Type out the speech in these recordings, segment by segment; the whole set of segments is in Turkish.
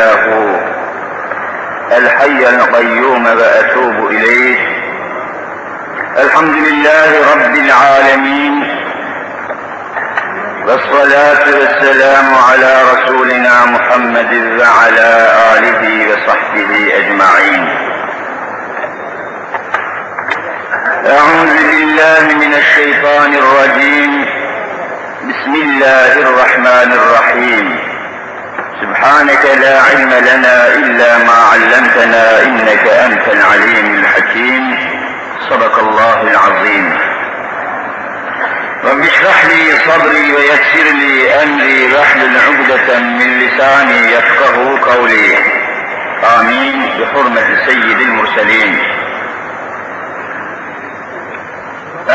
هو الحي القيوم وأتوب إليه. الحمد لله رب العالمين. والصلاة والسلام على رسولنا محمد وعلى آله وصحبه أجمعين. أعوذ بالله من الشيطان الرجيم. بسم الله الرحمن الرحيم. سبحانك لا علم لنا إلا ما علمتنا إنك أنت العليم الحكيم. صدق الله العظيم. رب اشرح لي صدري ويسر لي أمري. واحلل عقدة من لساني يفقه قولي. آمين. بحرمة سيد المرسلين.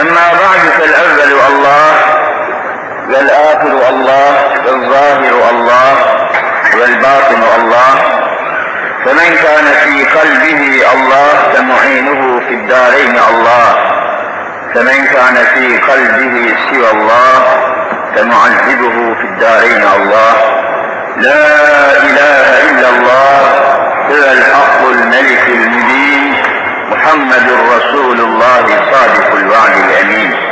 أما بعد فالأول الله والآخر الله والظاهر الله. والباطن الله. فمن كان في قلبه الله فمعينه في الدارين الله. فمن كان في قلبه سوى الله فمعذبه في الدارين الله. لا إله إلا الله. هو الحق الملك المبين. محمد رسول الله صادق الوعد الأمين.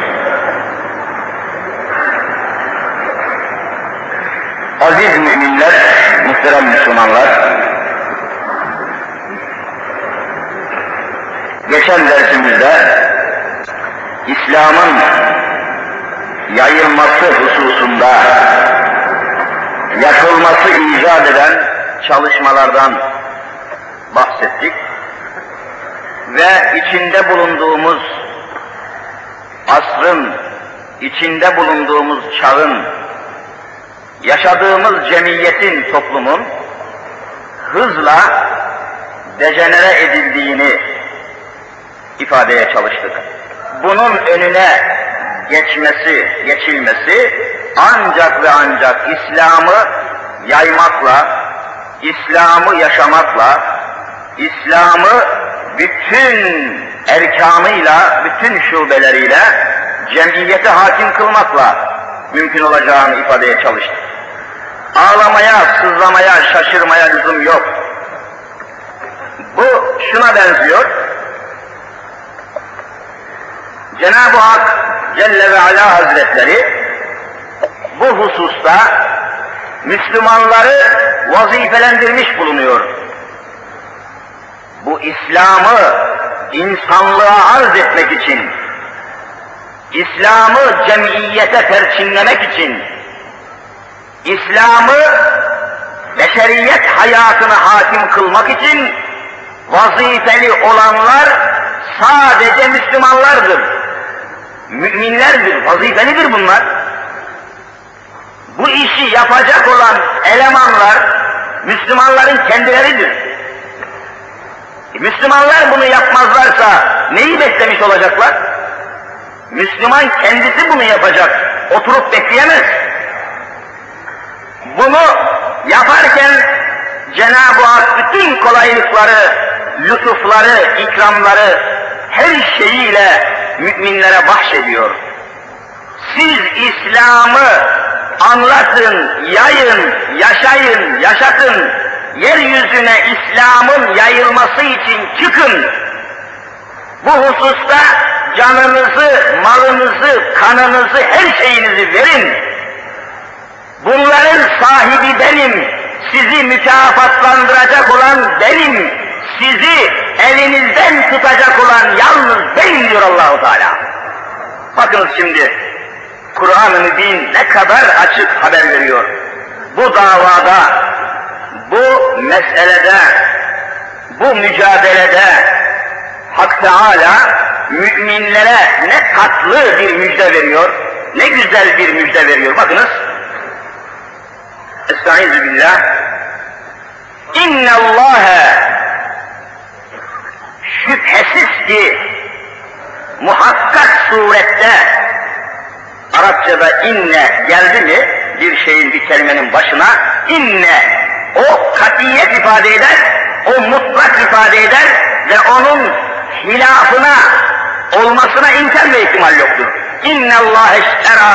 Aziz müminler, muhterem Müslümanlar, geçen dersimizde İslam'ın yayılması hususunda yapılması icat eden çalışmalardan bahsettik ve içinde bulunduğumuz asrın, içinde bulunduğumuz çağın, yaşadığımız cemiyetin, toplumun hızla dejenere edildiğini ifadeye çalıştık. Bunun önüne geçmesi, geçilmesi ancak ve ancak İslam'ı yaymakla, İslam'ı yaşamakla, İslam'ı bütün erkanıyla, bütün şubeleriyle cemiyete hakim kılmakla mümkün olacağını ifadeye çalıştık. Ağlamaya, sızlamaya, şaşırmaya lüzum yok. Bu şuna benziyor. Cenab-ı Hak Celle ve Ala Hazretleri bu hususta Müslümanları vazifelendirmiş bulunuyor. Bu İslam'ı insanlığa arz etmek için, İslam'ı cemiyete perçinlemek için, İslam'ı beşeriyet hayatına hakim kılmak için vazifeli olanlar sadece Müslümanlardır. Müminlerdir, vazifelidir bunlar. Bu işi yapacak olan elemanlar Müslümanların kendileridir. Müslümanlar bunu yapmazlarsa neyi beklemiş olacaklar? Müslüman kendisi bunu yapacak, oturup bekleyemez. Bunu yaparken Cenab-ı Hak bütün kolaylıkları, lütufları, ikramları her şeyiyle müminlere bahşediyor. Siz İslam'ı anlatın, yayın, yaşayın, yaşatın. Yeryüzüne İslam'ın yayılması için çıkın. Bu hususta canınızı, malınızı, kanınızı, her şeyinizi verin. Bunların sahibi benim, sizi mükafatlandıracak olan benim, sizi elinizden tutacak olan yalnız benim diyor Allahu Teala. Bakınız şimdi Kur'an-ı Mübin ne kadar açık haber veriyor. Bu davada, bu meselede, bu mücadelede Hak Teala müminlere ne tatlı bir müjde veriyor, ne güzel bir müjde veriyor. Bakınız. Estaizu billah. İnne Allahe şüphesiz ki muhakkak surette Arapçada inne geldi mi bir şeyin bir kelimenin başına inne o katiyet ifade eder, o mutlak ifade eder ve onun hilafına Olmasına imkan ve ihtimal yoktur. İnne Allah eştera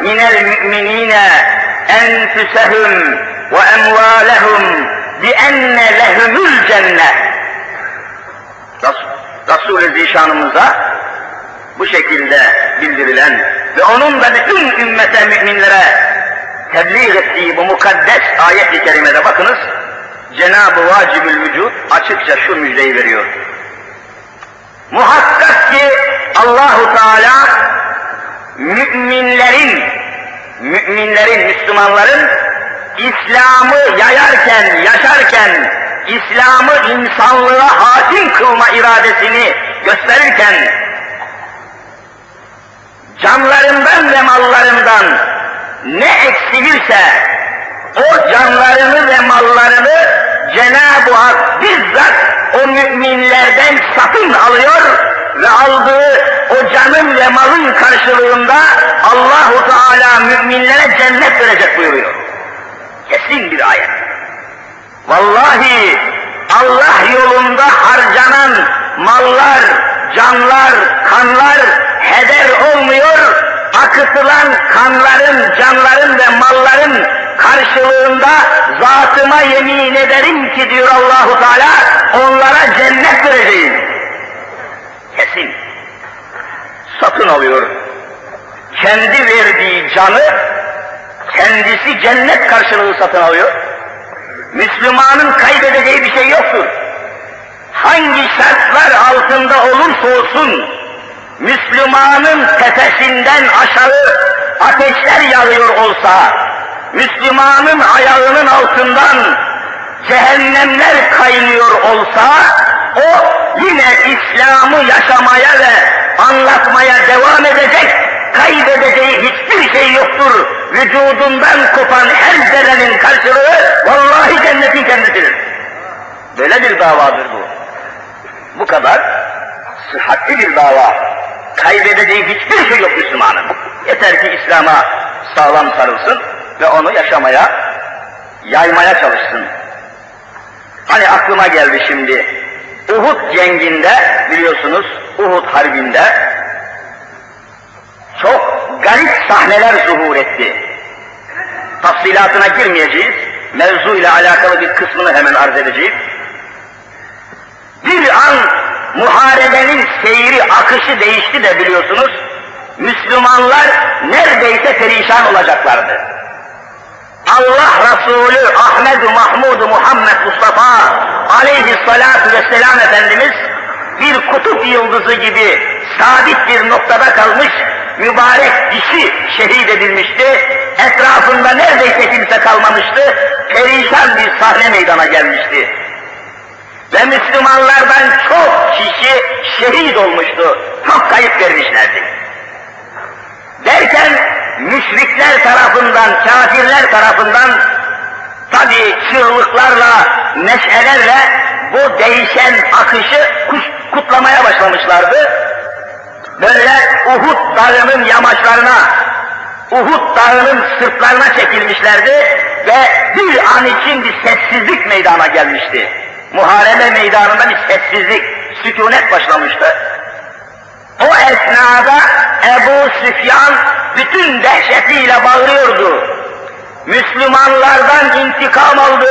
minel müminine enfusehum ve emvalehum bi enne lehumul cennet. Resul-i Zişanımıza bu şekilde bildirilen ve onun da bütün ümmete müminlere tebliğ ettiği bu mukaddes ayet-i kerimede bakınız Cenab-ı Vacibül Vücud açıkça şu müjdeyi veriyor. Muhakkak ki Allahu Teala müminlerin, müminlerin, Müslümanların İslam'ı yayarken, yaşarken, İslam'ı insanlığa hakim kılma iradesini gösterirken, canlarından ve mallarından ne eksilirse, o canlarını ve mallarını Cenab-ı Hak bizzat o müminlerden satın alıyor ve aldığı o canın ve malın karşılığında Allahu Teala müminlere cennet verecek buyuruyor. Kesin bir ayet. Vallahi Allah yolunda harcanan mallar, canlar, kanlar heder olmuyor, akıtılan kanların, canların ve malların karşılığında zatıma yemin ederim ki diyor Allahu Teala onlara cennet vereceğim. Kesin. Satın alıyor. Kendi verdiği canı kendisi cennet karşılığı satın alıyor. Müslümanın kaybedeceği bir şey yoktur. Hangi şartlar altında olursa olsun Müslümanın tepesinden aşağı ateşler yağıyor olsa, Müslümanın ayağının altından cehennemler kaynıyor olsa, o yine İslam'ı yaşamaya ve anlatmaya devam edecek, kaybedeceği hiçbir şey yoktur. Vücudundan kopan her zerrenin karşılığı vallahi cennetin kendisidir. Böyle bir davadır bu. Bu kadar sıhhatli bir dava. Kaybedeceği hiçbir şey yok Müslümanın. Yeter ki İslam'a sağlam sarılsın ve onu yaşamaya, yaymaya çalışsın. Hani aklıma geldi şimdi, Uhud cenginde biliyorsunuz, Uhud harbinde çok garip sahneler zuhur etti. Tafsilatına girmeyeceğiz, mevzu ile alakalı bir kısmını hemen arz edeceğiz. Bir an muharebenin seyri, akışı değişti de biliyorsunuz, Müslümanlar neredeyse perişan olacaklardı. Allah Resulü Ahmed Mahmud Muhammed Mustafa aleyhissalatu vesselam Efendimiz bir kutup yıldızı gibi sabit bir noktada kalmış, mübarek dişi şehit edilmişti, etrafında neredeyse kimse kalmamıştı, perişan bir sahne meydana gelmişti. Ve Müslümanlardan şehit olmuştu, çok kayıp vermişlerdi. Derken müşrikler tarafından, kafirler tarafından tabi çığlıklarla, neşelerle bu değişen akışı kutlamaya başlamışlardı. Böyle Uhud dağının yamaçlarına, Uhud dağının sırtlarına çekilmişlerdi ve bir an için bir sessizlik meydana gelmişti. Muharebe meydanında bir sessizlik, sükunet başlamıştı. O esnada Ebu Süfyan bütün dehşetiyle bağırıyordu. Müslümanlardan intikam aldı.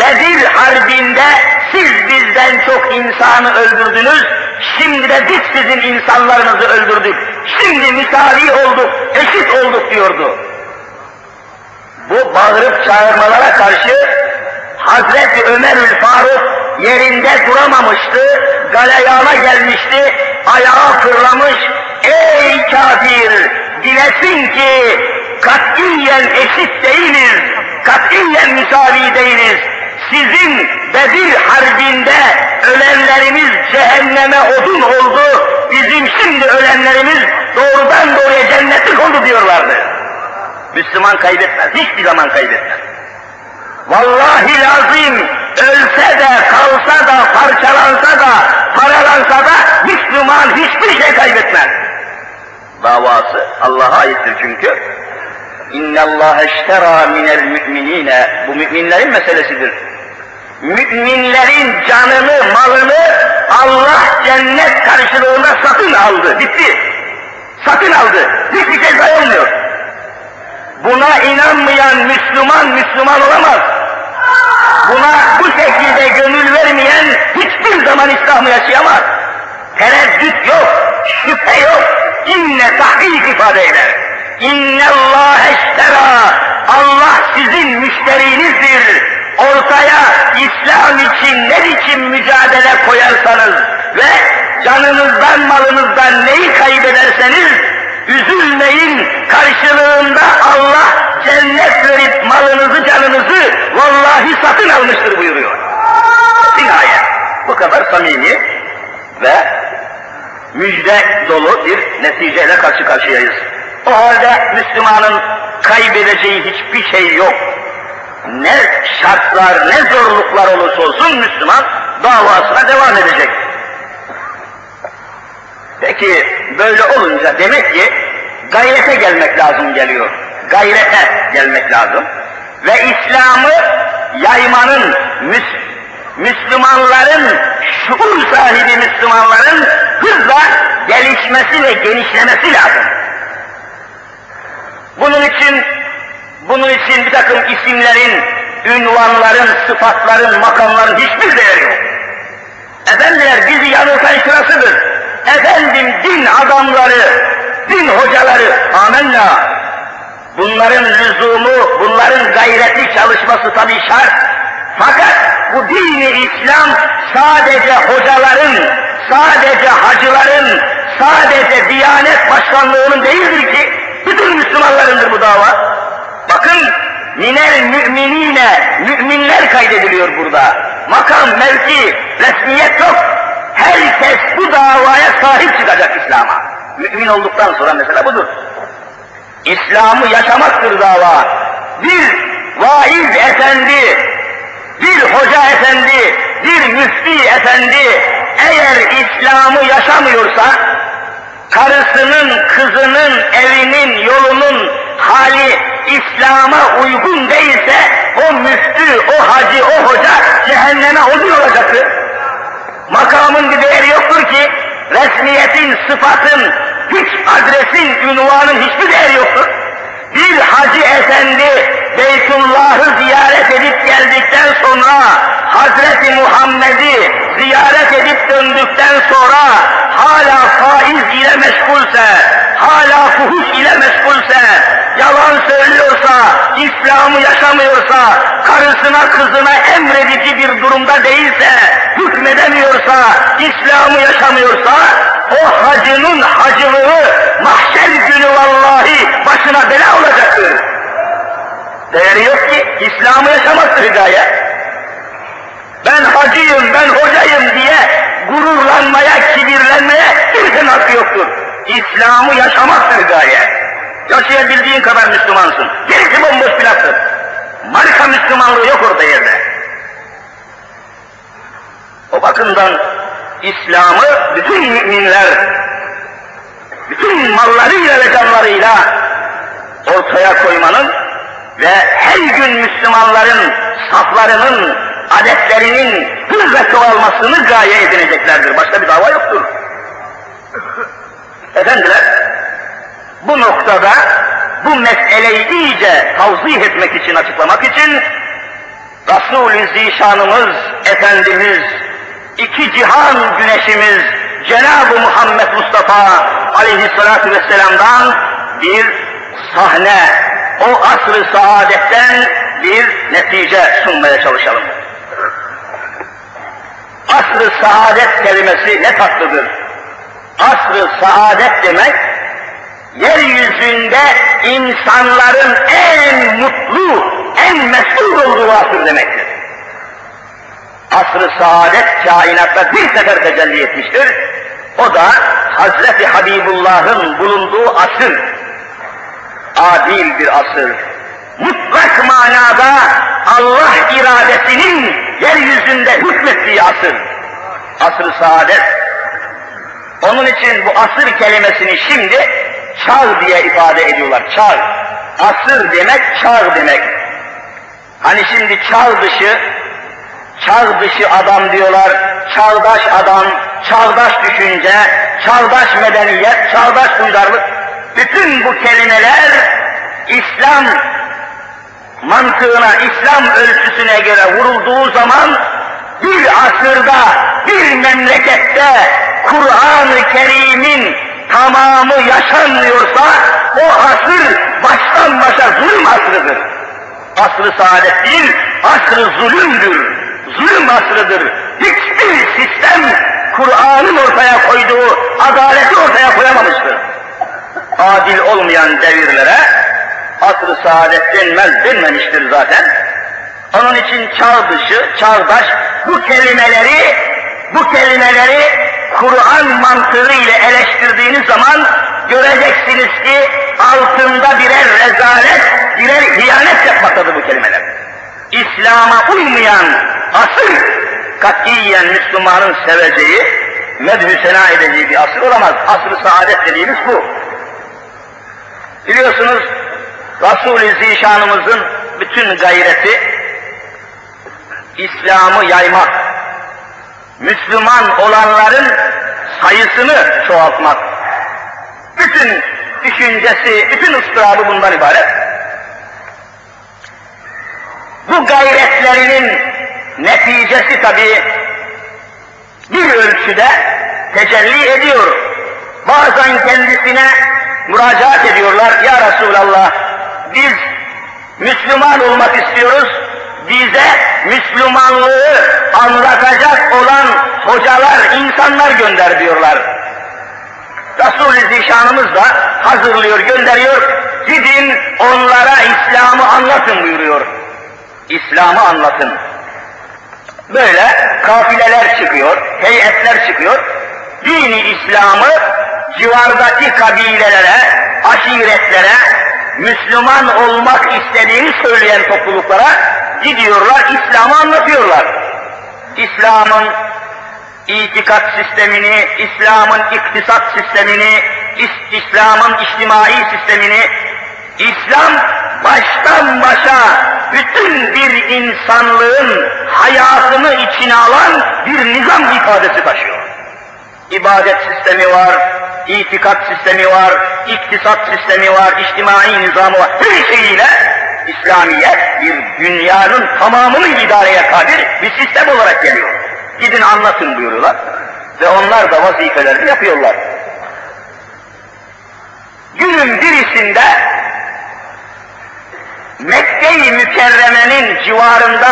Bedir Harbi'nde siz bizden çok insanı öldürdünüz, şimdi de biz sizin insanlarınızı öldürdük. Şimdi müsavi olduk, eşit olduk diyordu. Bu bağırıp çağırmalara karşı Hazreti Ömerül Faruk yerinde duramamıştı, galeyana gelmişti, ayağa fırlamış, ey kafir, bilesin ki katiyen eşit değiliz, katiyen müsavi değiliz. Sizin Bedir Harbi'nde ölenlerimiz cehenneme odun oldu, bizim şimdi ölenlerimiz doğrudan doğruya cennetlik oldu diyorlardı. Müslüman kaybetmez, hiçbir zaman kaybetmez. Vallahi lazım ölse de, kalsa da, parçalansa da, paralansa da Müslüman hiçbir şey kaybetmez. Davası Allah'a aittir çünkü. İnne Allah eştera minel müminine bu müminlerin meselesidir. Müminlerin canını, malını Allah cennet karşılığında satın aldı. Bitti. Satın aldı. Hiçbir şey sayılmıyor. Buna inanmayan Müslüman, Müslüman olamaz. Buna bu şekilde gönül vermeyen hiçbir zaman İslam'ı yaşayamaz. Tereddüt yok, şüphe yok. İnne tahkik ifade eder. İnne Allah eştera. Allah sizin müşterinizdir. Ortaya İslam için ne biçim mücadele koyarsanız ve canınızdan malınızdan neyi kaybederseniz üzülmeyin karşılığında Allah cennet verip malınızı canınızı vallahi satın almıştır buyuruyor. Nihayet bu kadar samimi ve müjde dolu bir neticeyle karşı karşıyayız. O halde Müslümanın kaybedeceği hiçbir şey yok. Ne şartlar, ne zorluklar olursa olsun Müslüman davasına devam edecek. Peki böyle olunca demek ki gayrete gelmek lazım geliyor. Gayrete gelmek lazım. Ve İslam'ı yaymanın, Müs Müslümanların, şuur sahibi Müslümanların hızla gelişmesi ve genişlemesi lazım. Bunun için bunun için bir takım isimlerin, ünvanların, sıfatların, makamların hiçbir değeri yok. Efendiler bizi yanıltan şurasıdır. Efendim din adamları, din hocaları, amenna. Bunların lüzumu, bunların gayreti çalışması tabii şart. Fakat bu dini İslam sadece hocaların, sadece hacıların, sadece Diyanet Başkanlığı'nın değildir ki, bütün Müslümanlarındır bu dava. Bakın, minel müminine, müminler kaydediliyor burada. Makam, mevki, resmiyet yok. Herkes bu davaya sahip çıkacak İslam'a. Mümin olduktan sonra mesela budur. İslam'ı yaşamaktır dava. Bir vaiz efendi, bir hoca efendi, bir müfti efendi eğer İslam'ı yaşamıyorsa, karısının, kızının, evinin, yolunun hali İslam'a uygun değilse, o müftü, o hacı, o hoca cehenneme odun olacaktır. Makamın bir değeri yoktur ki, resmiyetin, sıfatın, güç, adresin, ünvanın hiçbir değeri yoktur. Bir hacı efendi Beytullah'ı ziyaret edip geldikten sonra Hazreti Muhammed'i ziyaret edip döndükten sonra hala faiz ile meşgulse, hala fuhuş ile meşgulse, yalan söylüyorsa, İslam'ı yaşamıyorsa, karısına kızına emredici bir durumda değilse, hükmedemiyorsa, İslam'ı yaşamıyorsa, o hacının hacılığı mahşer günü vallahi başına bela olacaktır. Değeri yok ki, İslam'ı yaşamaktır hidayet. Ben hacıyım, ben hocayım diye gururlanmaya, kibirlenmeye kimsenin hakkı yoktur. İslam'ı yaşamaktır gaye. Yaşayabildiğin kadar Müslümansın. Gerisi bomboş bir laftır. Marka Müslümanlığı yok orada yerde. O bakımdan İslam'ı bütün müminler, bütün mallarıyla ve canlarıyla ortaya koymanın ve her gün Müslümanların saflarının, adetlerinin hız ve çoğalmasını gaye edineceklerdir. Başka bir dava yoktur. Efendiler, bu noktada bu meseleyi iyice tavzih etmek için, açıklamak için Resul-i Zişanımız, Efendimiz, iki cihan güneşimiz Cenab-ı Muhammed Mustafa aleyhissalatu vesselam'dan bir sahne, o asr-ı saadetten bir netice sunmaya çalışalım. Asr-ı saadet kelimesi ne tatlıdır. Asr-ı saadet demek, yeryüzünde insanların en mutlu, en mesut olduğu asır demektir. Asr-ı saadet kainatta bir sefer tecelli etmiştir. O da Hazreti Habibullah'ın bulunduğu asır. Adil bir asır. Mutlak manada Allah iradesinin yeryüzünde hükmettiği asır. Asr-ı saadet. Onun için bu asır kelimesini şimdi çağ diye ifade ediyorlar. Çağ. Asır demek çağ demek. Hani şimdi çağ dışı çağ dışı adam diyorlar, çağdaş adam, çağdaş düşünce, çağdaş medeniyet, çağdaş uygarlık. Bütün bu kelimeler İslam mantığına, İslam ölçüsüne göre vurulduğu zaman bir asırda, bir memlekette Kur'an-ı Kerim'in tamamı yaşanmıyorsa o asır baştan başa zulüm asrıdır. Asrı saadet değil, asrı zulümdür. Zulüm asrıdır. Hiçbir sistem Kur'an'ın ortaya koyduğu adaleti ortaya koyamamıştır. Adil olmayan devirlere asrı saadet denmez denmemiştir zaten. Onun için çağ dışı, çağdaş bu kelimeleri bu kelimeleri Kur'an mantığı ile eleştirdiğiniz zaman göreceksiniz ki altında birer rezalet, birer hıyanet yapmaktadır bu kelimeler. İslam'a uymayan asır katiyen Müslümanın seveceği, medhü sena edeceği bir asır olamaz. Asr-ı saadet dediğimiz bu. Biliyorsunuz Resul-i Zişanımızın bütün gayreti İslam'ı yaymak, Müslüman olanların sayısını çoğaltmak. Bütün düşüncesi, bütün ıstırabı bundan ibaret. Bu gayretlerinin neticesi tabi bir ölçüde tecelli ediyor. Bazen kendisine müracaat ediyorlar. Ya Resulallah biz Müslüman olmak istiyoruz. Bize Müslümanlığı anlatacak olan hocalar, insanlar gönder diyorlar. Resul-i Zişanımız da hazırlıyor, gönderiyor. Gidin onlara İslam'ı anlatın buyuruyor. İslam'ı anlatın. Böyle kafileler çıkıyor, heyetler çıkıyor. Dini İslam'ı civardaki kabilelere, aşiretlere, Müslüman olmak istediğini söyleyen topluluklara gidiyorlar, İslam'ı anlatıyorlar. İslam'ın itikat sistemini, İslam'ın iktisat sistemini, İslam'ın içtimai sistemini, İslam baştan başa bütün bir insanlığın hayatını içine alan bir nizam ifadesi taşıyor. İbadet sistemi var, itikat sistemi var, iktisat sistemi var, içtimai nizamı var. Her şeyiyle İslamiyet bir dünyanın tamamını idareye kadir bir sistem olarak geliyor. Gidin anlatın buyuruyorlar ve onlar da vazifelerini yapıyorlar. Günün birisinde Mekke-i Mükerreme'nin civarında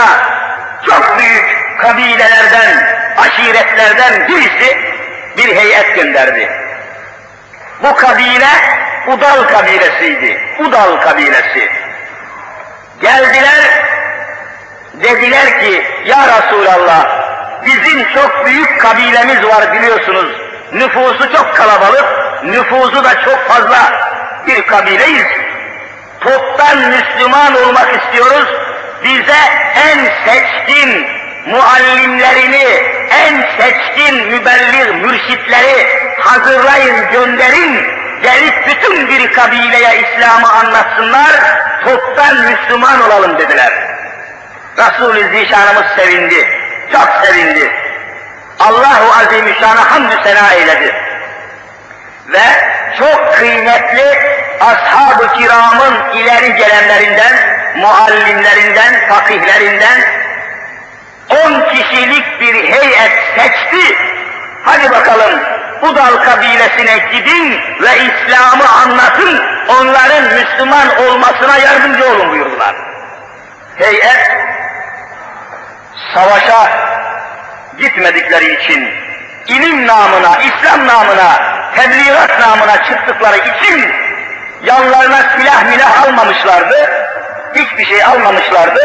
çok büyük kabilelerden, aşiretlerden birisi bir heyet gönderdi. Bu kabile Udal kabilesiydi. Udal kabilesi. Geldiler, dediler ki, Ya Resulallah, bizim çok büyük kabilemiz var biliyorsunuz. Nüfusu çok kalabalık, nüfusu da çok fazla bir kabileyiz. Toptan Müslüman olmak istiyoruz. Bize en seçkin muallimlerini, en seçkin mübellir mürşitleri hazırlayın, gönderin. Gelip bütün bir kabileye İslam'ı anlatsınlar, toptan Müslüman olalım dediler. Resul-i Zişanımız sevindi, çok sevindi. Allahu Azimüşşan'a hamdü sena eyledi. Ve çok kıymetli ashab-ı kiramın ileri gelenlerinden, muallimlerinden, fakihlerinden on kişilik bir heyet seçti. Hadi bakalım Udal kabilesine gidin ve İslam'ı anlatın, onların Müslüman olmasına yardımcı olun buyurdular. Heyet savaşa gitmedikleri için ilim namına, İslam namına, tebliğat namına çıktıkları için yanlarına silah milah almamışlardı, hiçbir şey almamışlardı,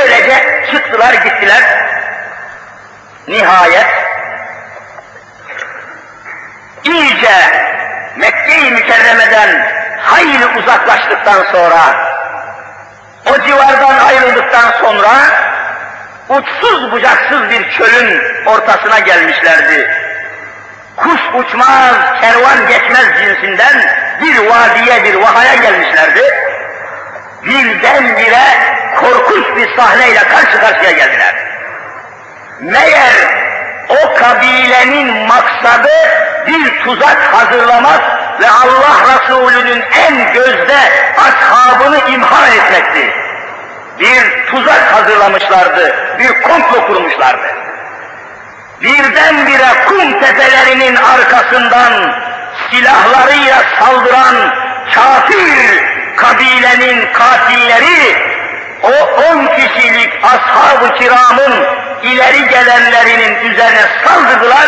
öylece çıktılar gittiler. Nihayet iyice Mekke-i Mükerreme'den hayli uzaklaştıktan sonra, o civardan ayrıldıktan sonra uçsuz bucaksız bir çölün ortasına gelmişlerdi. Kuş uçmaz, kervan geçmez cinsinden bir vadiye, bir vahaya gelmişlerdi. Birdenbire korkunç bir sahneyle karşı karşıya geldiler. Meğer o kabilenin maksadı bir tuzak hazırlamak ve Allah Resulü'nün en gözde ashabını imha etmekti. Bir tuzak hazırlamışlardı, bir komplo kurmuşlardı. birdenbire kum tepelerinin arkasından silahlarıyla saldıran kafir kabilenin katilleri o on kişilik ashab-ı kiramın ileri gelenlerinin üzerine saldırdılar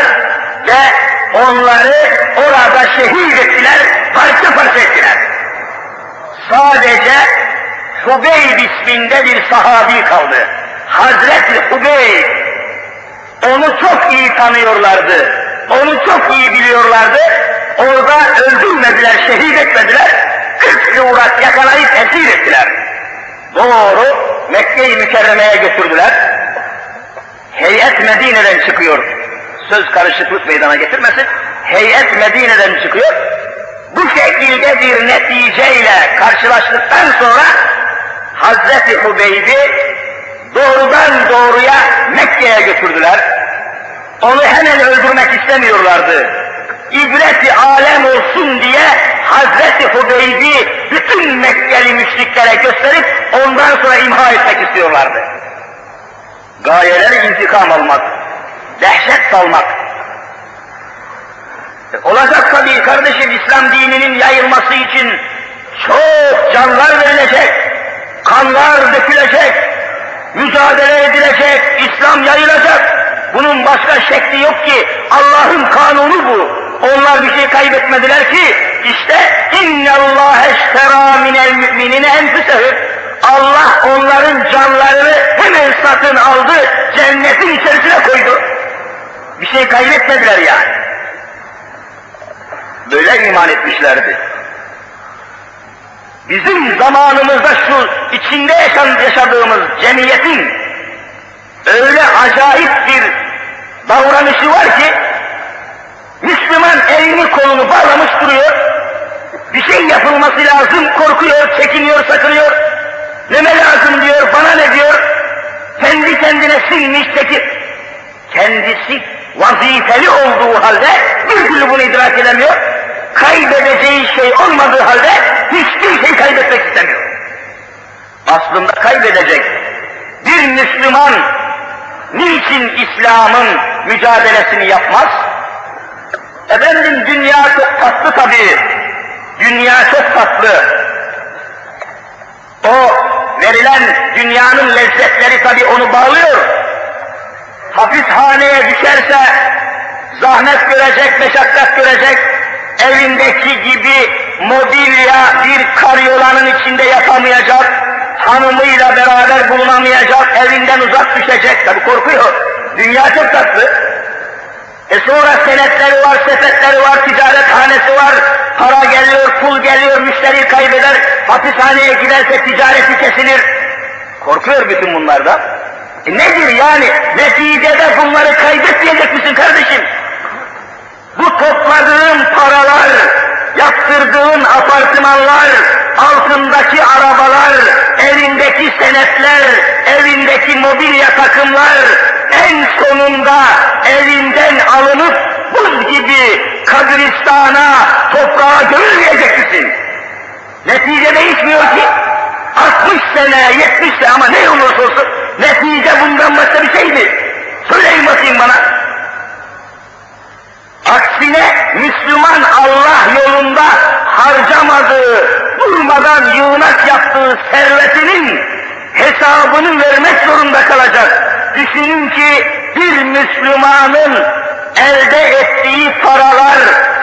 ve onları orada şehit ettiler, parça parça ettiler. Sadece Hubeyb isminde bir sahabi kaldı. Hazreti Hubeyb. Onu çok iyi tanıyorlardı. Onu çok iyi biliyorlardı. Orada öldürmediler, şehit etmediler. Kırk yılrak yakalayıp esir ettiler. Doğru Mekke-i Mükerreme'ye götürdüler. Heyet Medine'den çıkıyor. Söz karışıklık meydana getirmesin. Heyet Medine'den çıkıyor. Bu şekilde bir neticeyle karşılaştıktan sonra Hazreti Hubeyb'i doğrudan doğruya Mekke'ye götürdüler. Onu hemen öldürmek istemiyorlardı. İbreti alem olsun diye Hazreti Hubeyb'i bütün Mekkeli müşriklere gösterip ondan sonra imha etmek istiyorlardı. Gayeleri intikam almak, dehşet salmak. E, olacak tabii kardeşim İslam dininin yayılması için çok canlar verilecek, kanlar dökülecek, mücadele edilecek, İslam yayılacak. Bunun başka şekli yok ki Allah'ın kanunu bu. Onlar bir şey kaybetmediler ki işte inna Allah eştera minel müminine enfusehum. Allah onların canlarını hemen satın aldı, cennetin içerisine koydu. Bir şey kaybetmediler yani. Böyle iman etmişlerdi. Bizim zamanımızda şu içinde yaşadığımız cemiyetin öyle acayip bir davranışı var ki Müslüman elini kolunu bağlamış duruyor. Bir şey yapılması lazım, korkuyor, çekiniyor, sakınıyor. Neme lazım diyor, bana ne diyor? Kendi kendine silmiş çekip. Kendisi vazifeli olduğu halde bir türlü bunu idrak edemiyor. Kaybedeceği şey olmadığı halde hiçbir şey kaybetmek istemiyor. Aslında kaybedecek. Bir Müslüman niçin İslam'ın mücadelesini yapmaz? Efendim dünya çok tatlı tabii. Dünya çok tatlı. O verilen dünyanın lezzetleri tabii onu bağlıyor. Hapishaneye düşerse zahmet görecek, meşakkat görecek, evindeki gibi mobilya bir karyolanın içinde yatamayacak, hanımıyla beraber bulunamayacak, evinden uzak düşecek, tabi korkuyor. Dünya çok tatlı. E sonra senetleri var, sepetleri var, ticarethanesi var, para geliyor, pul geliyor, müşteri kaybeder, hapishaneye giderse ticareti kesilir. Korkuyor bütün bunlardan. E nedir yani? Neticede bunları kaybetmeyecek misin kardeşim? Bu topladığın paralar, yaptırdığın apartmanlar, altındaki arabalar, elindeki senetler, evindeki mobilya takımlar, en sonunda elinden alınıp buz gibi kabristana, toprağa gömülmeyecek misin? Netice değişmiyor ki. 60 sene, 70 sene ama ne olursa olsun netice bundan başka bir şey mi? Söyleyin bakayım bana. Aksine Müslüman Allah yolunda harcamadığı, durmadan yığınak yaptığı servetinin hesabını vermek zorunda kalacak. Düşünün ki bir Müslümanın elde ettiği paralar,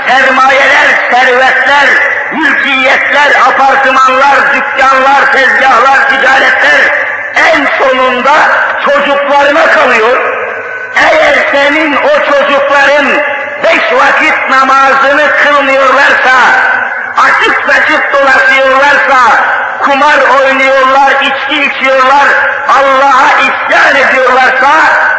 sermayeler, servetler, mülkiyetler, apartmanlar, dükkanlar, tezgahlar, ticaretler en sonunda çocuklarına kalıyor. Eğer senin o çocukların beş vakit namazını kılmıyorlarsa, açık saçık dolaşıyorlarsa, kumar oynuyorlar, içki içiyorlar, Allah'a isyan ediyorlarsa,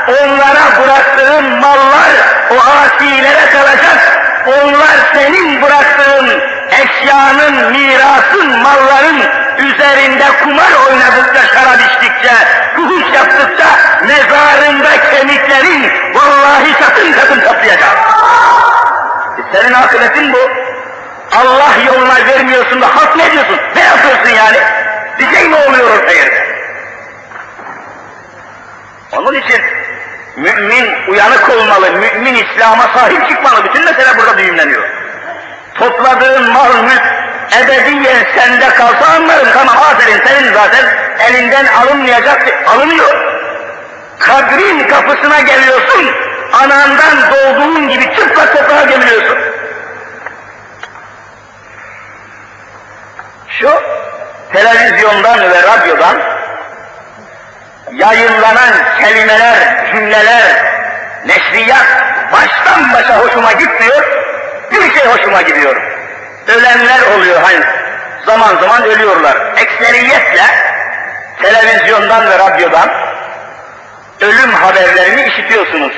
onlara bıraktığın mallar o asilere kalacak. Onlar senin bıraktığın eşyanın, mirasın, malların üzerinde kumar oynadıkça, şarap içtikçe, kuhuş yaptıkça mezarında kemiklerin vallahi katın katın toplayacak. E senin akıbetin bu. Allah yoluna vermiyorsun da halk ne diyorsun? Ne yapıyorsun yani? Bir şey mi oluyor orta yerde? Onun için Mümin uyanık olmalı, mümin İslam'a sahip çıkmalı. Bütün mesele burada düğümleniyor. Topladığın mal mülk ebediyen sende kalsa anlarım. Tamam aferin senin zaten elinden alınmayacak, alınıyor. Kabrin kapısına geliyorsun, anandan doğduğun gibi çıplak toprağa gömülüyorsun. Şu televizyondan ve radyodan yayınlanan kelimeler, cümleler, neşriyat baştan başa hoşuma gitmiyor, bir şey hoşuma gidiyor. Ölenler oluyor hani zaman zaman ölüyorlar. Ekseriyetle televizyondan ve radyodan ölüm haberlerini işitiyorsunuz.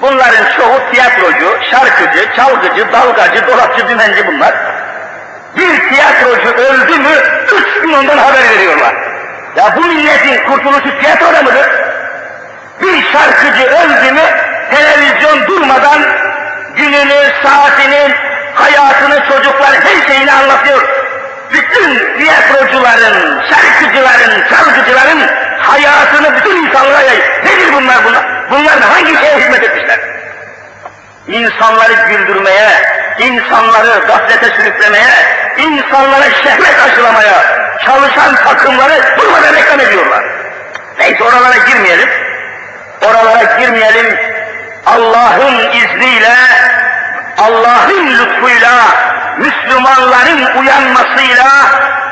Bunların çoğu tiyatrocu, şarkıcı, çalgıcı, dalgacı, dolapçı, dümenci bunlar. Bir tiyatrocu öldü mü, üç gün ondan haber veriyorlar. Ya bu milletin kurtuluşu tiyatroda mıdır? Bir şarkıcı öldü mü, televizyon durmadan gününü, saatini, hayatını, çocuklar her şeyini anlatıyor. Bütün tiyatrocuların, şarkıcıların, çalgıcıların hayatını bütün insanlara yay. Nedir bunlar bunlar? Bunlar hangi şeye hizmet etmişler? İnsanları güldürmeye, insanları gaflete sürüklemeye, insanlara şehvet aşılamaya çalışan takımları durmadan reklam ediyorlar. Neyse oralara girmeyelim. Oralara girmeyelim. Allah'ın izniyle, Allah'ın lütfuyla, Müslümanların uyanmasıyla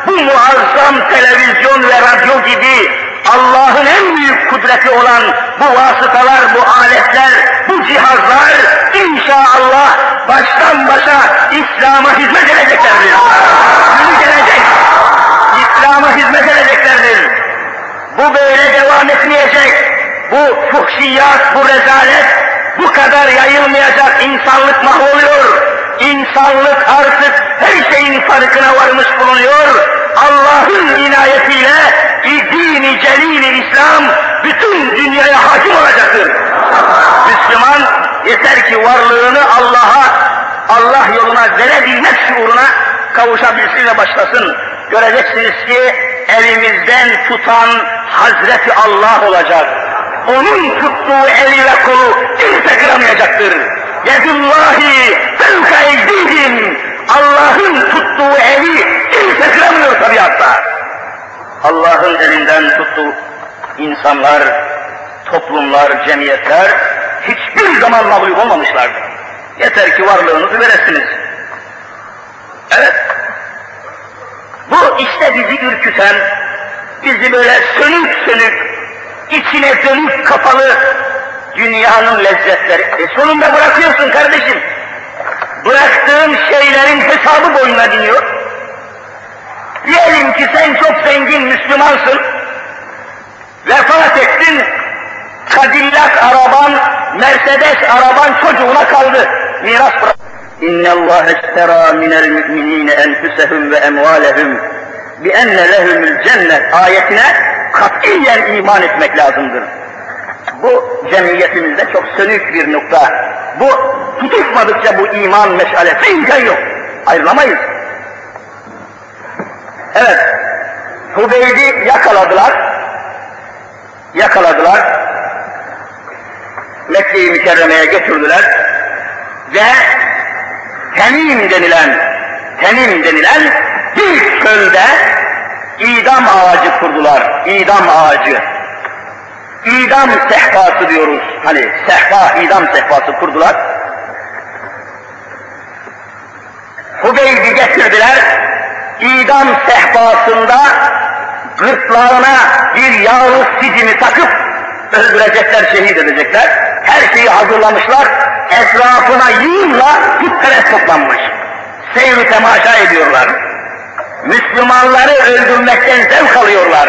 bu muazzam televizyon ve radyo gibi Allah'ın en büyük kudreti olan bu vasıtalar, bu aletler, bu cihazlar inşallah baştan başa İslam'a hizmet edeceklerdir. Günü gelecek, İslam'a hizmet edeceklerdir. Bu böyle devam etmeyecek. Bu fuhşiyat, bu rezalet bu kadar yayılmayacak. İnsanlık mahvoluyor. İnsanlık artık her şeyin farkına varmış bulunuyor. Allah'ın inayetiyle dini celil İslam bütün dünyaya hakim olacaktır. Müslüman yeter ki varlığını Allah'a, Allah yoluna verebilmek şuuruna kavuşabilsin ve başlasın. Göreceksiniz ki elimizden tutan Hazreti Allah olacak. Onun tuttuğu eli ve kolu kimse kıramayacaktır. Yedullahi fevka eydihim. Allah'ın tuttuğu eli kimse kıramıyor tabiatta. Allah'ın elinden tuttuğu insanlar, toplumlar, cemiyetler hiçbir zaman mağlup olmamışlardır. Yeter ki varlığınızı veresiniz. Evet, bu işte bizi ürküten, bizi böyle sönük sönük, içine dönük kapalı dünyanın lezzetleri. E sonunda bırakıyorsun kardeşim. Bıraktığın şeylerin hesabı boyuna biniyor. Diyelim ki sen çok zengin Müslümansın. Vefat ettin. Cadillac araban, Mercedes araban çocuğuna kaldı. Miras bırak. İnne Allah istera minel müminine enfusehum ve emvalehum enne lehumul cennet ayetine katiyen iman etmek lazımdır. Bu cemiyetimizde çok sönük bir nokta. Bu tutuşmadıkça bu iman meşalesi imkan yok. Ayrılamayız. Evet, Hubeyb'i yakaladılar. Yakaladılar. Mekke-i Mükerreme'ye götürdüler. Ve Temim denilen, Temim denilen bir çölde idam ağacı kurdular. İdam ağacı. İdam sehpası diyoruz. Hani sehpa, idam sehpası kurdular. Hubeyb'i getirdiler. İdam sehpasında gırtlağına bir yağlı sicimi takıp öldürecekler, şehit edecekler. Her şeyi hazırlamışlar. Etrafına yığınla putperest toplanmış. Seyri temaşa ediyorlar. Müslümanları öldürmekten zevk alıyorlar.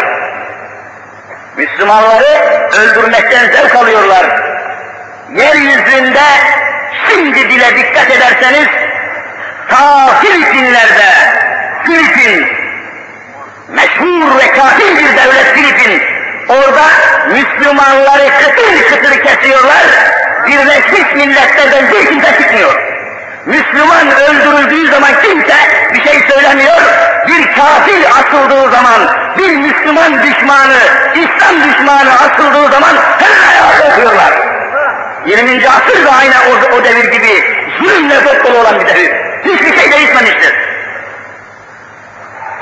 Müslümanları öldürmekten zevk alıyorlar. Yeryüzünde şimdi bile dikkat ederseniz ta Filipinlerde, Filipin, meşhur ve kafir bir devlet Filipin, orada Müslümanları kıtır kıtır kesiyorlar, Birleşmiş Milletler'den bir kimse çıkmıyor. Müslüman öldürüldüğü zaman kimse bir şey söylemiyor, bir kafir asıldığı zaman, bir Müslüman düşmanı, İslam düşmanı asıldığı zaman hemen ayağa kalkıyorlar. 20. asır da aynı o, o devir gibi zulümle dolu olan bir devir. Hiçbir şey değişmemiştir.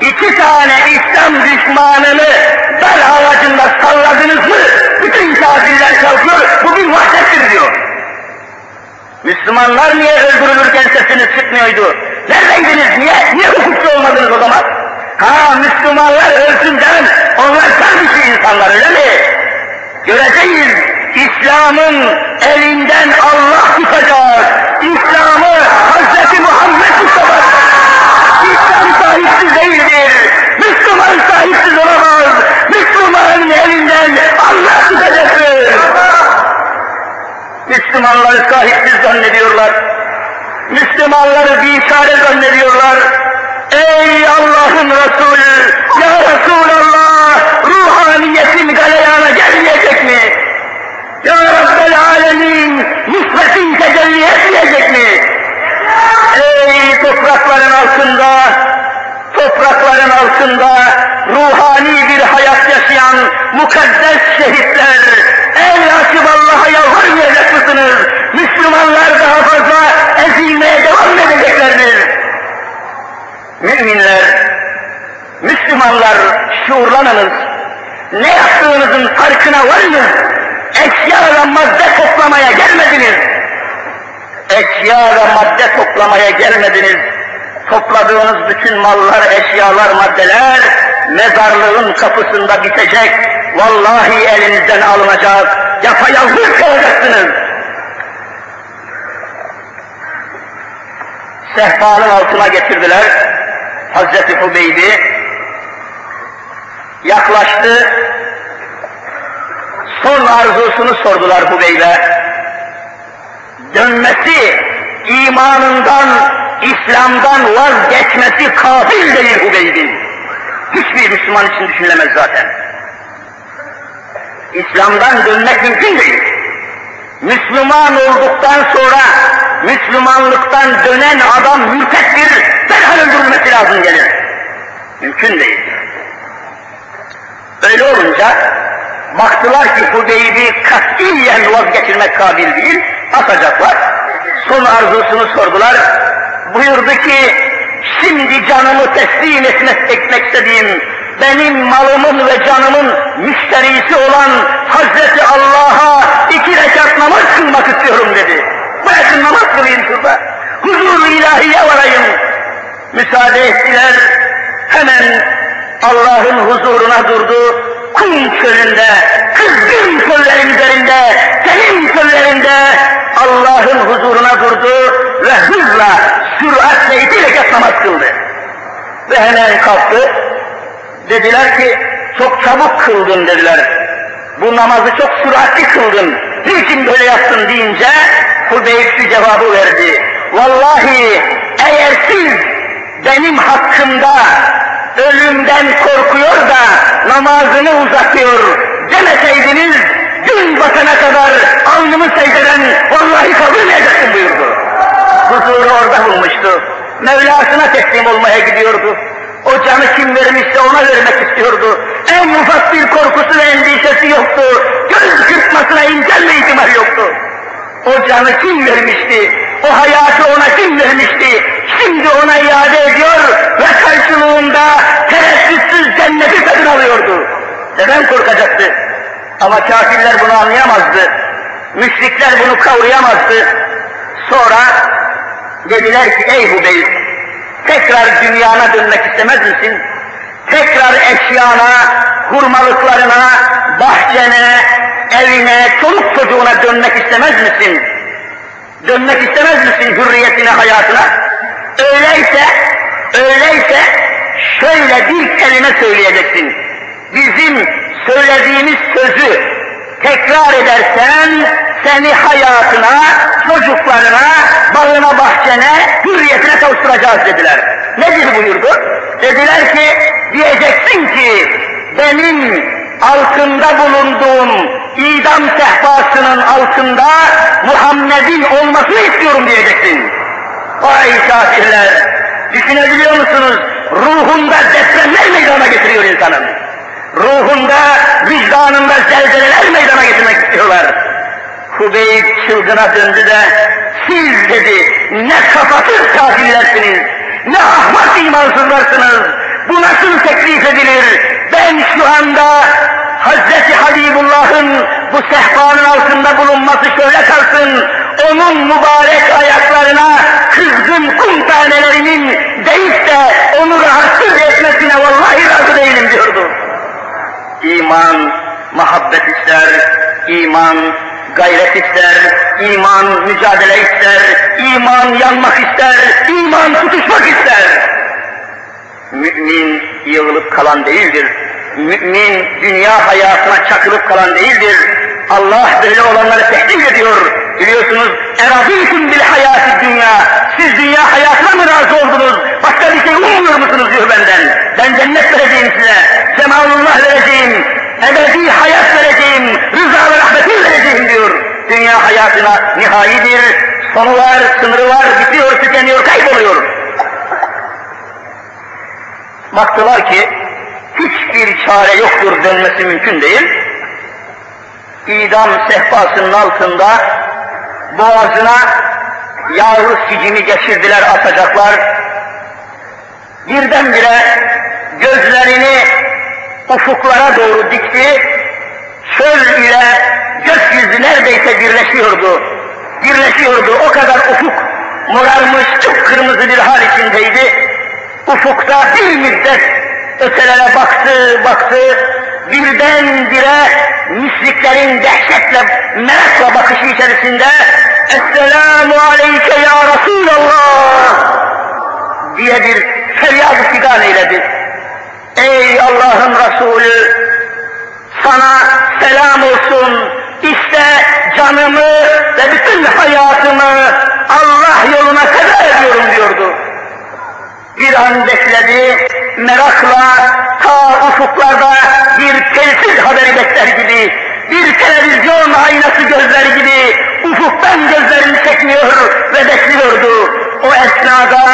İki tane İslam düşmanını dar ağacında salladınız mı, bütün kafirler kalkıyor, bu bir vahşettir diyor. Müslümanlar niye öldürülürken sesiniz çıkmıyordu? Neredeydiniz, niye, niye hukukçu olmadınız o zaman? Ha Müslümanlar ölsün canım, onlar kardeşi insanlar öyle mi? Göreceğiz, İslam'ın elinden Allah tutacak, İslam'ı Hz. Muhammed tutacak. İslam sahipsiz değildir, Müslüman sahipsiz olamaz, Müslümanın elinden Allah tutacaktır. Müslümanları sahipsiz zannediyorlar. Müslümanları biçare zannediyorlar. Ey Allah'ın Resulü, Ya Resulallah, ruhaniyetin galeyana gelmeyecek mi? Ya Rabbel Alemin, nusretin tecelli etmeyecek mi? Ey toprakların altında, toprakların altında ruhani bir hayat yaşayan mukaddes şehitler, açıp Allah'a yalvarmayacak mısınız? Müslümanlar daha fazla ezilmeye devam edeceklerdir. Müminler, Müslümanlar şuurlanınız. Ne yaptığınızın farkına varınız. Eşya ve madde toplamaya gelmediniz. Eşya ve madde toplamaya gelmediniz. Topladığınız bütün mallar, eşyalar, maddeler mezarlığın kapısında bitecek. Vallahi elinizden alınacak. Yapayalnız kalacaksınız. Sehpanın altına getirdiler. Hazreti Hubeybi yaklaştı. Son arzusunu sordular Hubeybe. Dönmesi, imanından, İslam'dan vazgeçmesi kabil değil Hubeyb'in. Hiçbir Müslüman için düşünülemez zaten. İslam'dan dönmek mümkün değil. Müslüman olduktan sonra Müslümanlıktan dönen adam mürtettir, derhal öldürülmesi lazım gelir. Mümkün değil. Öyle olunca baktılar ki Hubeybi katiyen vazgeçirmek kabil değil, atacaklar. Son arzusunu sordular. Buyurdu ki, şimdi canımı teslim etmek, etmek istediğim, benim malımın ve canımın müşterisi olan Hazreti Allah'a iki rekat namaz kılmak istiyorum dedi. Bırakın namaz kılayım şurada. Huzur-u ilahiye varayım. Müsaade ettiler. Hemen Allah'ın huzuruna durdu. Kum çölünde, kızgın çöllerin üzerinde, senin çöllerinde Allah'ın huzuruna durdu ve hızla, süratle iki rekat namaz kıldı. Ve hemen kalktı. Dediler ki, çok çabuk kıldın dediler. Bu namazı çok süratli kıldın. Niçin böyle yaptın deyince Hudeyb şu cevabı verdi. Vallahi eğer siz benim hakkımda ölümden korkuyor da namazını uzatıyor demeseydiniz gün batana kadar alnımı secdeden vallahi kaldırmayacaktım buyurdu. Huzuru orada bulmuştu. Mevlasına teslim olmaya gidiyordu. O canı kim vermişse ona vermek istiyordu. En ufak bir korkusu ve endişesi yoktu. Göz kırpmasına ve ihtimal yoktu. O canı kim vermişti? O hayatı ona kim vermişti? Şimdi ona iade ediyor ve karşılığında tereddütsüz cenneti tadın alıyordu. Neden korkacaktı? Ama kafirler bunu anlayamazdı. Müşrikler bunu kavrayamazdı. Sonra dediler ki ey Hubeyb, tekrar dünyana dönmek istemez misin? Tekrar eşyana, hurmalıklarına, bahçene, evine, çoluk çocuğuna dönmek istemez misin? Dönmek istemez misin hürriyetine, hayatına? Öyleyse, öyleyse şöyle bir kelime söyleyeceksin. Bizim söylediğimiz sözü tekrar edersen seni hayatına, çocuklarına, bağına, bahçene, hürriyetine kavuşturacağız dediler. Nedir buyurdu? Dediler ki, diyeceksin ki benim altında bulunduğum idam sehpasının altında Muhammed'in olmasını istiyorum diyeceksin. Vay kafirler! Düşünebiliyor musunuz? Ruhunda depremler meydana getiriyor insanın. Ruhunda, vicdanında zelzeleler meydana getirmek istiyorlar. Hubeyb çılgına döndü de siz dedi ne kafatır kafirlersiniz, ne ahmak imansızlarsınız, bu nasıl teklif edilir? Ben şu anda Hazreti Habibullah'ın bu sehpanın altında bulunması şöyle kalsın, onun mübarek ayaklarına kızgın kum tanelerinin değip de onu rahatsız etmesine vallahi razı değilim diyordu. İman, muhabbet ister, iman gayret ister, iman mücadele ister, iman yanmak ister, iman tutuşmak ister. Mümin yığılıp kalan değildir. Mümin dünya hayatına çakılıp kalan değildir. Allah böyle olanları tehdit ediyor. Biliyorsunuz, اَرَضِيكُمْ bil hayatı dünya. Siz dünya hayatına mı razı oldunuz? Başka bir şey ummuyor musunuz diyor benden. Ben cennet vereceğim size. Cemalullah vereceğim. Ebedi hayat vereceğim. Rıza ve rahmeti vereceğim diyor. Dünya hayatına nihayidir. Sonu var, sınırı var, bitiyor, tükeniyor, kayboluyor. Baktılar ki hiçbir çare yoktur dönmesi mümkün değil. İdam sehpasının altında boğazına yağlı sicimi geçirdiler atacaklar. Birdenbire gözlerini ufuklara doğru dikti. Çöl ile gökyüzü neredeyse birleşiyordu. Birleşiyordu. O kadar ufuk morarmış, kırmızı bir hal içindeydi. Ufukta bir müddet ötelere baktı, baktı. Birdenbire müşriklerin dehşetle, merakla bakışı içerisinde Esselamu aleyke ya Resulallah diye bir feryat figan eyledi. Ey Allah'ın Resulü sana selam olsun. İşte canımı ve bütün hayatımı Allah yoluna feda ediyorum diyordu. An bekledi, merakla ta ufuklarda bir telsiz haberi bekler gibi, bir televizyon aynası gözleri gibi ufuktan gözlerini çekmiyor ve bekliyordu. O esnada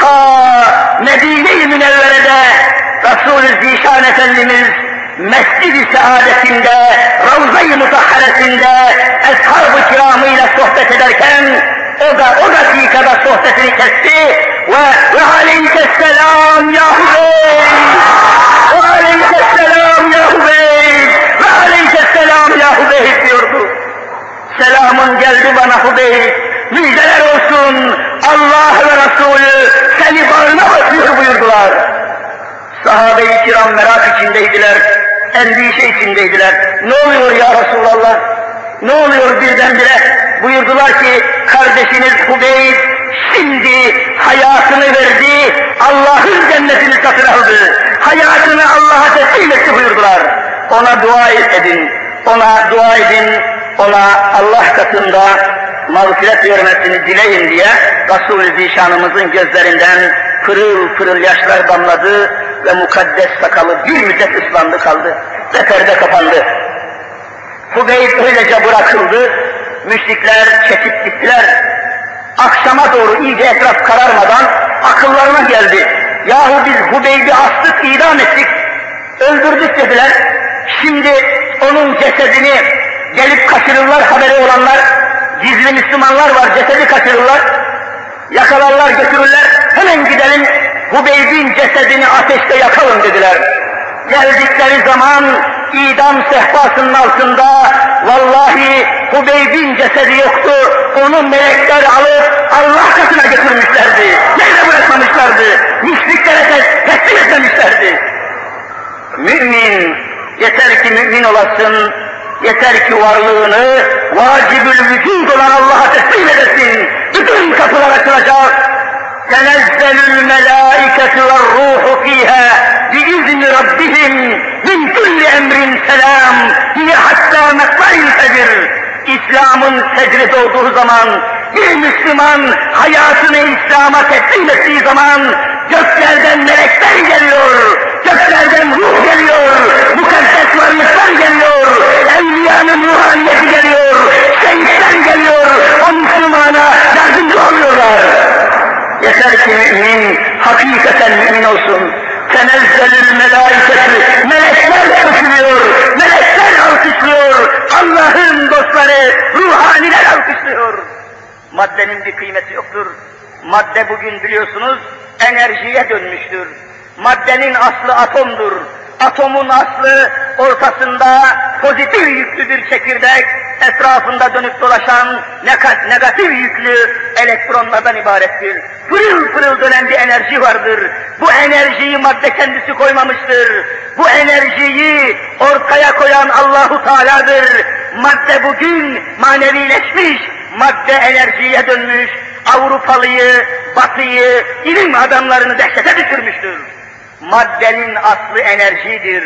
ta Medine-i Münevvere'de Resul-i Zişan Efendimiz Mescid-i Saadetinde, Ravza-i Mutahharesinde Eshab-ı Kiramıyla sohbet ederken o da o dakikada sohbetini kesti ve ve aleykesselam ya Hüseyin ve aleykesselam ya Hüseyin ve aleykesselam ya Hüseyin diyordu. Selamın geldi bana Hüseyin. Müjdeler olsun Allah ve Resulü seni bağrına basıyor buyurdular. Sahabe-i kiram merak içindeydiler, endişe içindeydiler. Ne oluyor ya Resulallah? Ne oluyor birdenbire? Buyurdular ki kardeşiniz Hubeyb şimdi hayatını verdi, Allah'ın cennetini satın aldı. Hayatını Allah'a teslim etti buyurdular. Ona dua edin, ona dua edin, ona Allah katında mağfiret vermesini dileyin diye Resul-i Zişanımızın gözlerinden pırıl pırıl yaşlar damladı ve mukaddes sakalı bir müddet ıslandı kaldı ve perde kapandı. Hubeyb öylece bırakıldı, müşrikler çekip gittiler. Akşama doğru iyice etraf kararmadan akıllarına geldi. Yahu biz Hubeyb'i astık, idam ettik, öldürdük dediler. Şimdi onun cesedini gelip kaçırırlar haberi olanlar, gizli Müslümanlar var, cesedi kaçırırlar, yakalarlar götürürler, hemen gidelim Hubeyb'in cesedini ateşte yakalım dediler. Geldikleri zaman idam sehpasının altında vallahi Hubeyb'in cesedi yoktu. Onu melekler alıp Allah katına götürmüşlerdi. Nerede bırakmamışlardı? Müşriklere teslim etmemişlerdi. Mümin, yeter ki mümin olasın, yeter ki varlığını vacibül vücud olan Allah'a teslim edesin. Bütün kapılar açılacak, تنزل الملائكة والروح فيها بإذن ربهم من كل أمر سلام هي حتى مطلع الفجر İslam'ın secde doğduğu zaman, bir Müslüman hayatını İslam'a teslim ettiği zaman, göklerden melekler geliyor, göklerden ruh geliyor, mukaddes varlıklar geliyor, evliyanın ruhaniyeti geliyor, şehitler geliyor, o Müslümana yardımcı oluyorlar. Yeter ki mümin hakikaten mümin olsun. Tenezzelül melaiketü, melekler köşülüyor, melekler alkışlıyor. Allah'ın dostları ruhaniler alkışlıyor. Maddenin bir kıymeti yoktur. Madde bugün biliyorsunuz enerjiye dönmüştür. Maddenin aslı atomdur. Atomun aslı ortasında pozitif yüklü bir çekirdek, etrafında dönüp dolaşan negatif yüklü elektronlardan ibarettir. Pırıl pırıl dönen bir enerji vardır. Bu enerjiyi madde kendisi koymamıştır. Bu enerjiyi ortaya koyan Allahu Teala'dır. Madde bugün manevileşmiş, madde enerjiye dönmüş, Avrupalıyı, Batıyı, ilim adamlarını dehşete düşürmüştür. Maddenin aslı enerjidir,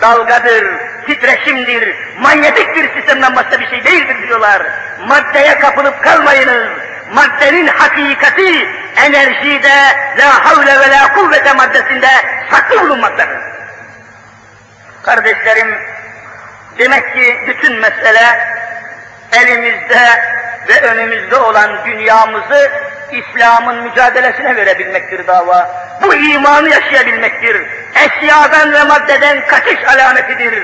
dalgadır, titreşimdir, manyetik bir sistemden başka bir şey değildir diyorlar. Maddeye kapılıp kalmayınız. Maddenin hakikati enerjide la havle ve la kuvvete maddesinde saklı bulunmaktadır. Kardeşlerim, demek ki bütün mesele elimizde ve önümüzde olan dünyamızı İslam'ın mücadelesine verebilmektir dava. Bu imanı yaşayabilmektir. Eşyadan ve maddeden kaçış alametidir.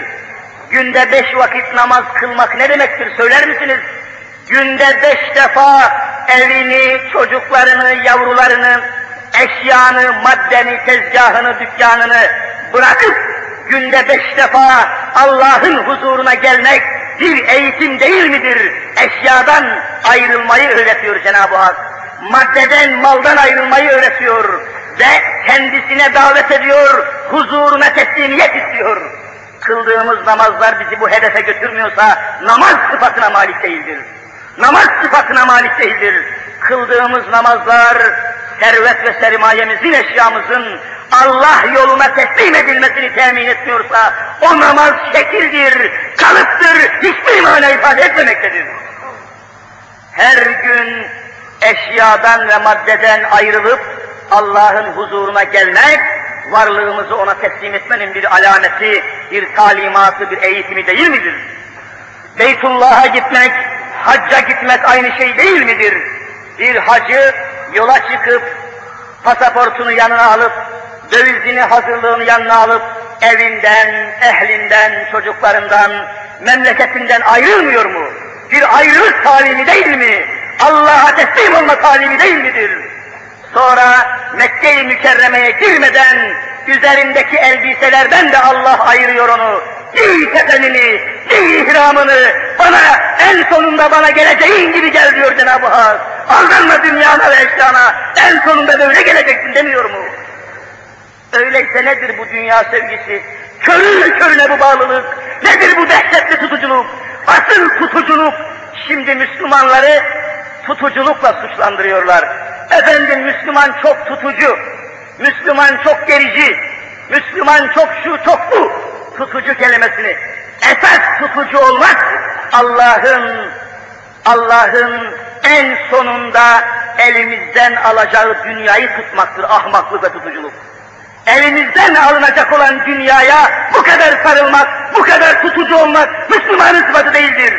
Günde beş vakit namaz kılmak ne demektir söyler misiniz? Günde beş defa evini, çocuklarını, yavrularını, eşyanı, maddeni, tezgahını, dükkanını bırakıp günde beş defa Allah'ın huzuruna gelmek bir eğitim değil midir? Eşyadan ayrılmayı öğretiyor Cenab-ı Hak. Maddeden, maldan ayrılmayı öğretiyor. Ve kendisine davet ediyor, huzuruna teslimiyet istiyor. Kıldığımız namazlar bizi bu hedefe götürmüyorsa namaz sıfatına malik değildir. Namaz sıfatına malik değildir. Kıldığımız namazlar servet ve sermayemizin, eşyamızın Allah yoluna teslim edilmesini temin etmiyorsa o namaz şekildir, kalıptır, hiçbir mana ifade etmemektedir. Her gün eşyadan ve maddeden ayrılıp Allah'ın huzuruna gelmek, varlığımızı ona teslim etmenin bir alameti, bir talimatı, bir eğitimi değil midir? Beytullah'a gitmek, hacca gitmek aynı şey değil midir? Bir hacı yola çıkıp pasaportunu yanına alıp dövizini hazırlığını yanına alıp evinden, ehlinden, çocuklarından, memleketinden ayrılmıyor mu? Bir ayrılık talimi değil mi? Allah'a teslim olma talimi değil midir? Sonra Mekke-i Mükerreme'ye girmeden üzerindeki elbiselerden de Allah ayırıyor onu. Giy giy ihramını, bana en sonunda bana geleceğin gibi gel diyor Cenab-ı Hak. Aldanma dünyana ve eşyana, en sonunda böyle geleceksin demiyor mu? Öyleyse nedir bu dünya sevgisi? Körü körüne bu bağlılık, nedir bu dehşetli tutuculuk? Asıl tutuculuk, şimdi Müslümanları tutuculukla suçlandırıyorlar. Efendim Müslüman çok tutucu, Müslüman çok gerici, Müslüman çok şu çok bu tutucu kelimesini. Esas tutucu olmak Allah'ın Allah'ın en sonunda elimizden alacağı dünyayı tutmaktır ahmaklık ve tutuculuk. Elimizden alınacak olan dünyaya bu kadar sarılmak, bu kadar tutucu olmak Müslümanın sıfatı değildir.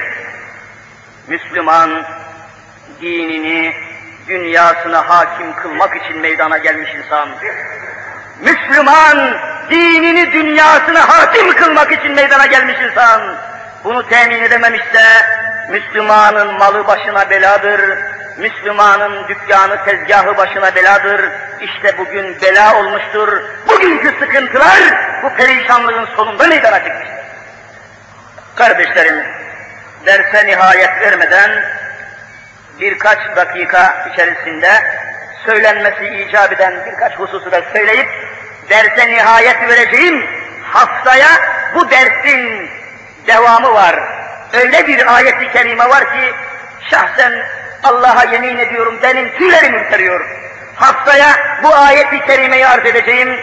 Müslüman dinini, dünyasına hakim kılmak için meydana gelmiş insan. Müslüman dinini dünyasına hakim kılmak için meydana gelmiş insan. Bunu temin edememişse Müslümanın malı başına beladır, Müslümanın dükkanı, tezgahı başına beladır. İşte bugün bela olmuştur. Bugünkü sıkıntılar bu perişanlığın sonunda meydana çıkmıştır. Kardeşlerim, derse nihayet vermeden birkaç dakika içerisinde söylenmesi icap eden birkaç hususu da söyleyip derse nihayet vereceğim haftaya bu dersin devamı var. Öyle bir ayet-i kerime var ki şahsen Allah'a yemin ediyorum benim tüylerim ürperiyor. Haftaya bu ayet-i kerimeyi arz edeceğim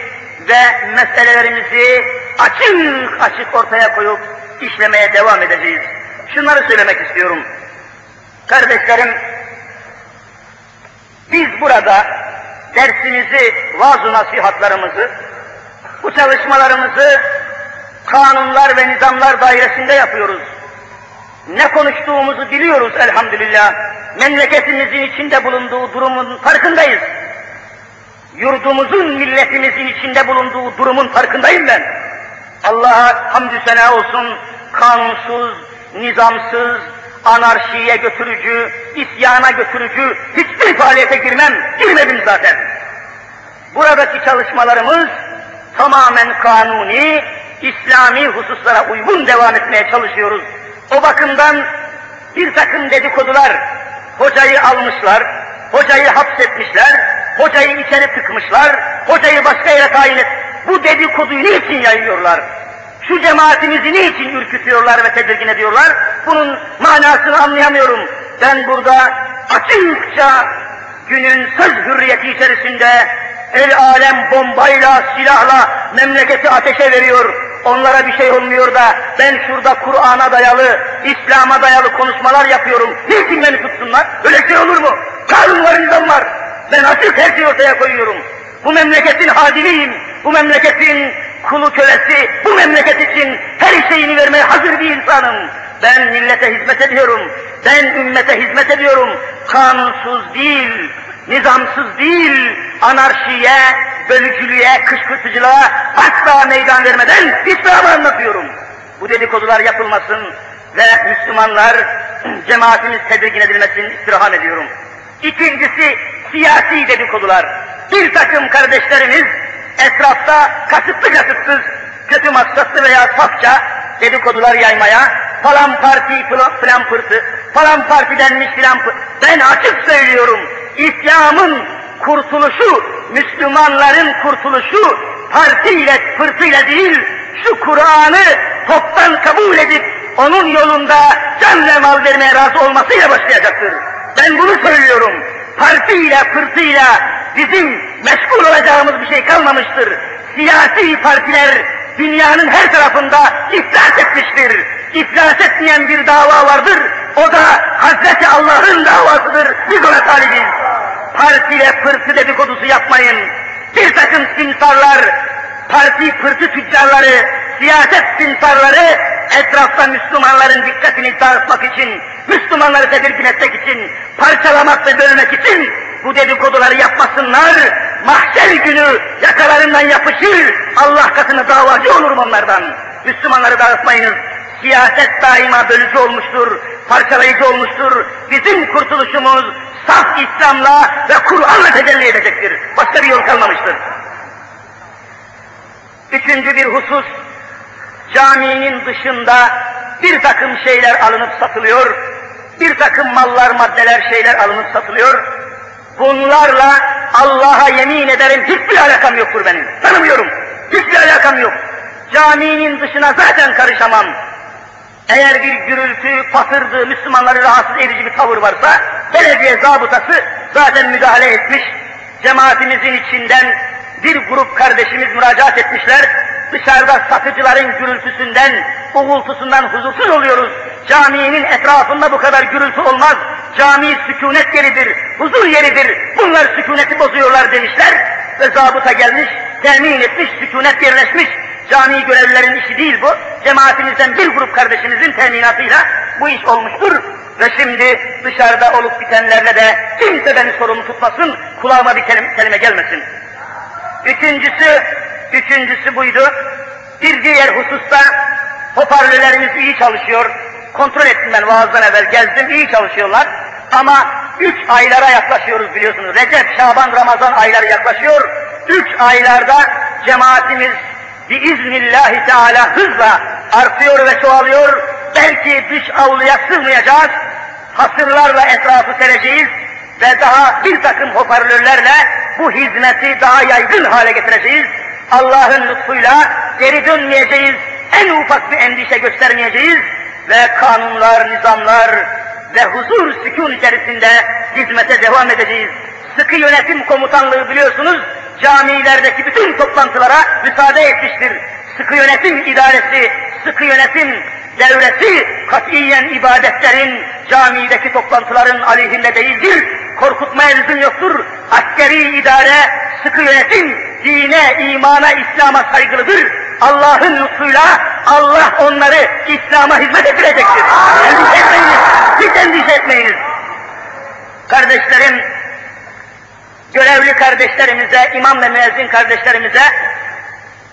ve meselelerimizi açık açık ortaya koyup işlemeye devam edeceğiz. Şunları söylemek istiyorum. Kardeşlerim, biz burada dersimizi, vaaz nasihatlarımızı, bu çalışmalarımızı kanunlar ve nizamlar dairesinde yapıyoruz. Ne konuştuğumuzu biliyoruz elhamdülillah. Memleketimizin içinde bulunduğu durumun farkındayız. Yurdumuzun, milletimizin içinde bulunduğu durumun farkındayım ben. Allah'a hamdü sena olsun, kanunsuz, nizamsız, anarşiye götürücü, isyana götürücü hiçbir faaliyete girmem, girmedim zaten. Buradaki çalışmalarımız tamamen kanuni, İslami hususlara uygun devam etmeye çalışıyoruz. O bakımdan bir takım dedikodular, hocayı almışlar, hocayı hapsetmişler, hocayı içeri tıkmışlar, hocayı başka yere tayin et. Bu dedikoduyu niçin yayıyorlar? Şu cemaatimizi niçin ürkütüyorlar ve tedirgin ediyorlar? Bunun manasını anlayamıyorum. Ben burada açıkça günün söz hürriyeti içerisinde el alem bombayla, silahla memleketi ateşe veriyor. Onlara bir şey olmuyor da ben şurada Kur'an'a dayalı, İslam'a dayalı konuşmalar yapıyorum. Niçin beni tutsunlar? Öyle şey olur mu? Kanun var. Ben açık her şeyi ortaya koyuyorum. Bu memleketin hadiliyim. Bu memleketin kulu kölesi, bu memleket için her şeyini vermeye hazır bir insanım. Ben millete hizmet ediyorum. Ben ümmete hizmet ediyorum. Kanunsuz değil, nizamsız değil, anarşiye, bölücülüğe, kışkırtıcılığa asla meydan vermeden İslam'ı anlatıyorum. Bu dedikodular yapılmasın ve Müslümanlar, cemaatimiz tedirgin edilmesin istirham ediyorum. İkincisi siyasi dedikodular. Bir takım kardeşlerimiz etrafta kasıtlı kasıtsız, kötü maksatlı veya safça dedikodular yaymaya, falan parti filan pırtı, falan parti denmiş filan pırtı. Ben açık söylüyorum, İslam'ın kurtuluşu, Müslümanların kurtuluşu partiyle, pırtıyla değil, şu Kur'an'ı toptan kabul edip onun yolunda can ve mal vermeye razı olmasıyla başlayacaktır. Ben bunu söylüyorum. Partiyle, pırtıyla bizim meşgul olacağımız bir şey kalmamıştır. Siyasi partiler dünyanın her tarafında iflas etmiştir. İflas etmeyen bir dava vardır. O da Hazreti Allah'ın davasıdır. Biz ona talibiz. Partiyle pırtı dedikodusu yapmayın. Bir takım simsarlar, parti pırtı tüccarları, siyaset simsarları etrafta Müslümanların dikkatini dağıtmak için, Müslümanları tedirgin etmek için, parçalamak ve bölmek için bu dedikoduları yapmasınlar. Mahşer günü yakalarından yapışır, Allah katını davacı olurum onlardan. Müslümanları dağıtmayınız. Siyaset daima bölücü olmuştur, parçalayıcı olmuştur. Bizim kurtuluşumuz saf İslam'la ve Kur'an'la tecelli edecektir. Başka bir yol kalmamıştır. Üçüncü bir husus, caminin dışında bir takım şeyler alınıp satılıyor, bir takım mallar, maddeler, şeyler alınıp satılıyor. Bunlarla Allah'a yemin ederim hiçbir alakam yoktur benim. Tanımıyorum. Hiçbir alakam yok. Caminin dışına zaten karışamam. Eğer bir gürültü, patırdı, Müslümanları rahatsız edici bir tavır varsa, belediye zabıtası zaten müdahale etmiş. Cemaatimizin içinden bir grup kardeşimiz müracaat etmişler. Dışarıda satıcıların gürültüsünden, uğultusundan huzursuz oluyoruz. Caminin etrafında bu kadar gürültü olmaz. Cami sükunet yeridir, huzur yeridir. Bunlar sükuneti bozuyorlar demişler. Ve zabıta gelmiş, temin etmiş, sükunet yerleşmiş. Cami görevlilerin işi değil bu. Cemaatimizden bir grup kardeşimizin teminatıyla bu iş olmuştur. Ve şimdi dışarıda olup bitenlerle de kimse beni sorumlu tutmasın, kulağıma bir kelime, kelime gelmesin. Üçüncüsü, üçüncüsü buydu. Bir diğer hususta hoparlörlerimiz iyi çalışıyor. Kontrol ettim ben vaazdan evvel gezdim, iyi çalışıyorlar. Ama üç aylara yaklaşıyoruz biliyorsunuz. Recep, Şaban, Ramazan ayları yaklaşıyor. Üç aylarda cemaatimiz biiznillahü teala hızla artıyor ve çoğalıyor. Belki dış avluya sığmayacağız. Hasırlarla etrafı sereceğiz ve daha bir takım hoparlörlerle bu hizmeti daha yaygın hale getireceğiz. Allah'ın lütfuyla geri dönmeyeceğiz, en ufak bir endişe göstermeyeceğiz ve kanunlar, nizamlar ve huzur, sükun içerisinde hizmete devam edeceğiz. Sıkı yönetim komutanlığı biliyorsunuz, camilerdeki bütün toplantılara müsaade etmiştir. Sıkı yönetim idaresi, sıkı yönetim devresi katiyen ibadetlerin, camideki toplantıların aleyhinde değildir. Korkutmaya lüzum yoktur. Askeri idare, sıkı yönetim, dine, imana, İslam'a saygılıdır. Allah'ın lütfuyla Allah onları İslam'a hizmet ettirecektir. Endişe etmeyiniz, hiç endişe etmeyiniz. Kardeşlerim, görevli kardeşlerimize, imam ve müezzin kardeşlerimize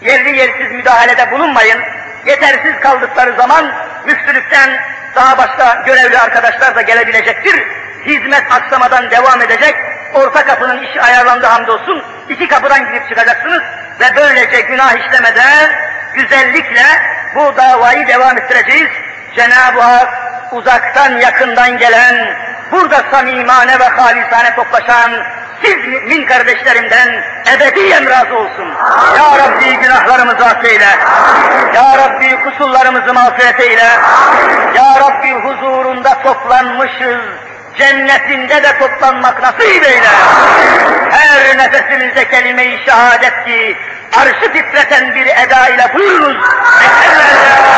yerli yersiz müdahalede bulunmayın. Yetersiz kaldıkları zaman müftülükten daha başka görevli arkadaşlar da gelebilecektir. Hizmet aksamadan devam edecek. Orta kapının işi ayarlandı hamdolsun. İki kapıdan girip çıkacaksınız ve böylece günah işlemeden güzellikle bu davayı devam ettireceğiz. Cenab-ı Hak uzaktan yakından gelen, burada samimane ve halisane toplaşan siz mümin kardeşlerimden ebediyen razı olsun. Ya Rabbi günahlarımızı affeyle. Ya Rabbi kusurlarımızı mağfiret eyle. Ya Rabbi huzurunda toplanmışız. Cennetinde de toplanmak nasip eyle. Her nefesimizde kelime-i şehadet ki, arşı titreten bir eda ile buyurunuz. Eşhedü en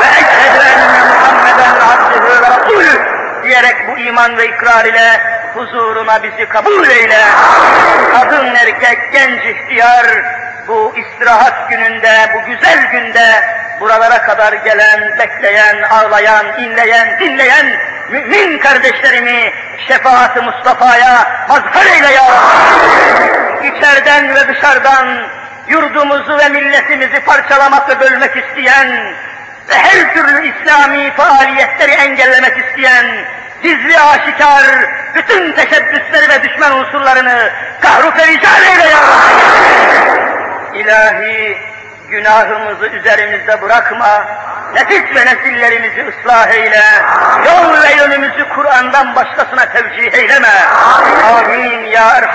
ve eşhedü enne Muhammeden abdühü ve rasulü diyerek bu iman ve ikrar ile huzuruna bizi kabul eyle. Kadın, erkek, genç, ihtiyar bu istirahat gününde, bu güzel günde buralara kadar gelen, bekleyen, ağlayan, inleyen, dinleyen mümin kardeşlerimi şefaat-ı Mustafa'ya mazhar eyle ya. İçeriden ve dışarıdan yurdumuzu ve milletimizi parçalamak ve bölmek isteyen ve her türlü İslami faaliyetleri engellemek isteyen gizli aşikar bütün teşebbüsleri ve düşman unsurlarını kahru perişan eyle ya. İlahi günahımızı üzerimizde bırakma, nefis ve nesillerimizi ıslah eyle, yol ve yönümüzü Kur'an'dan başkasına tevcih eyleme. Amin ya Erham.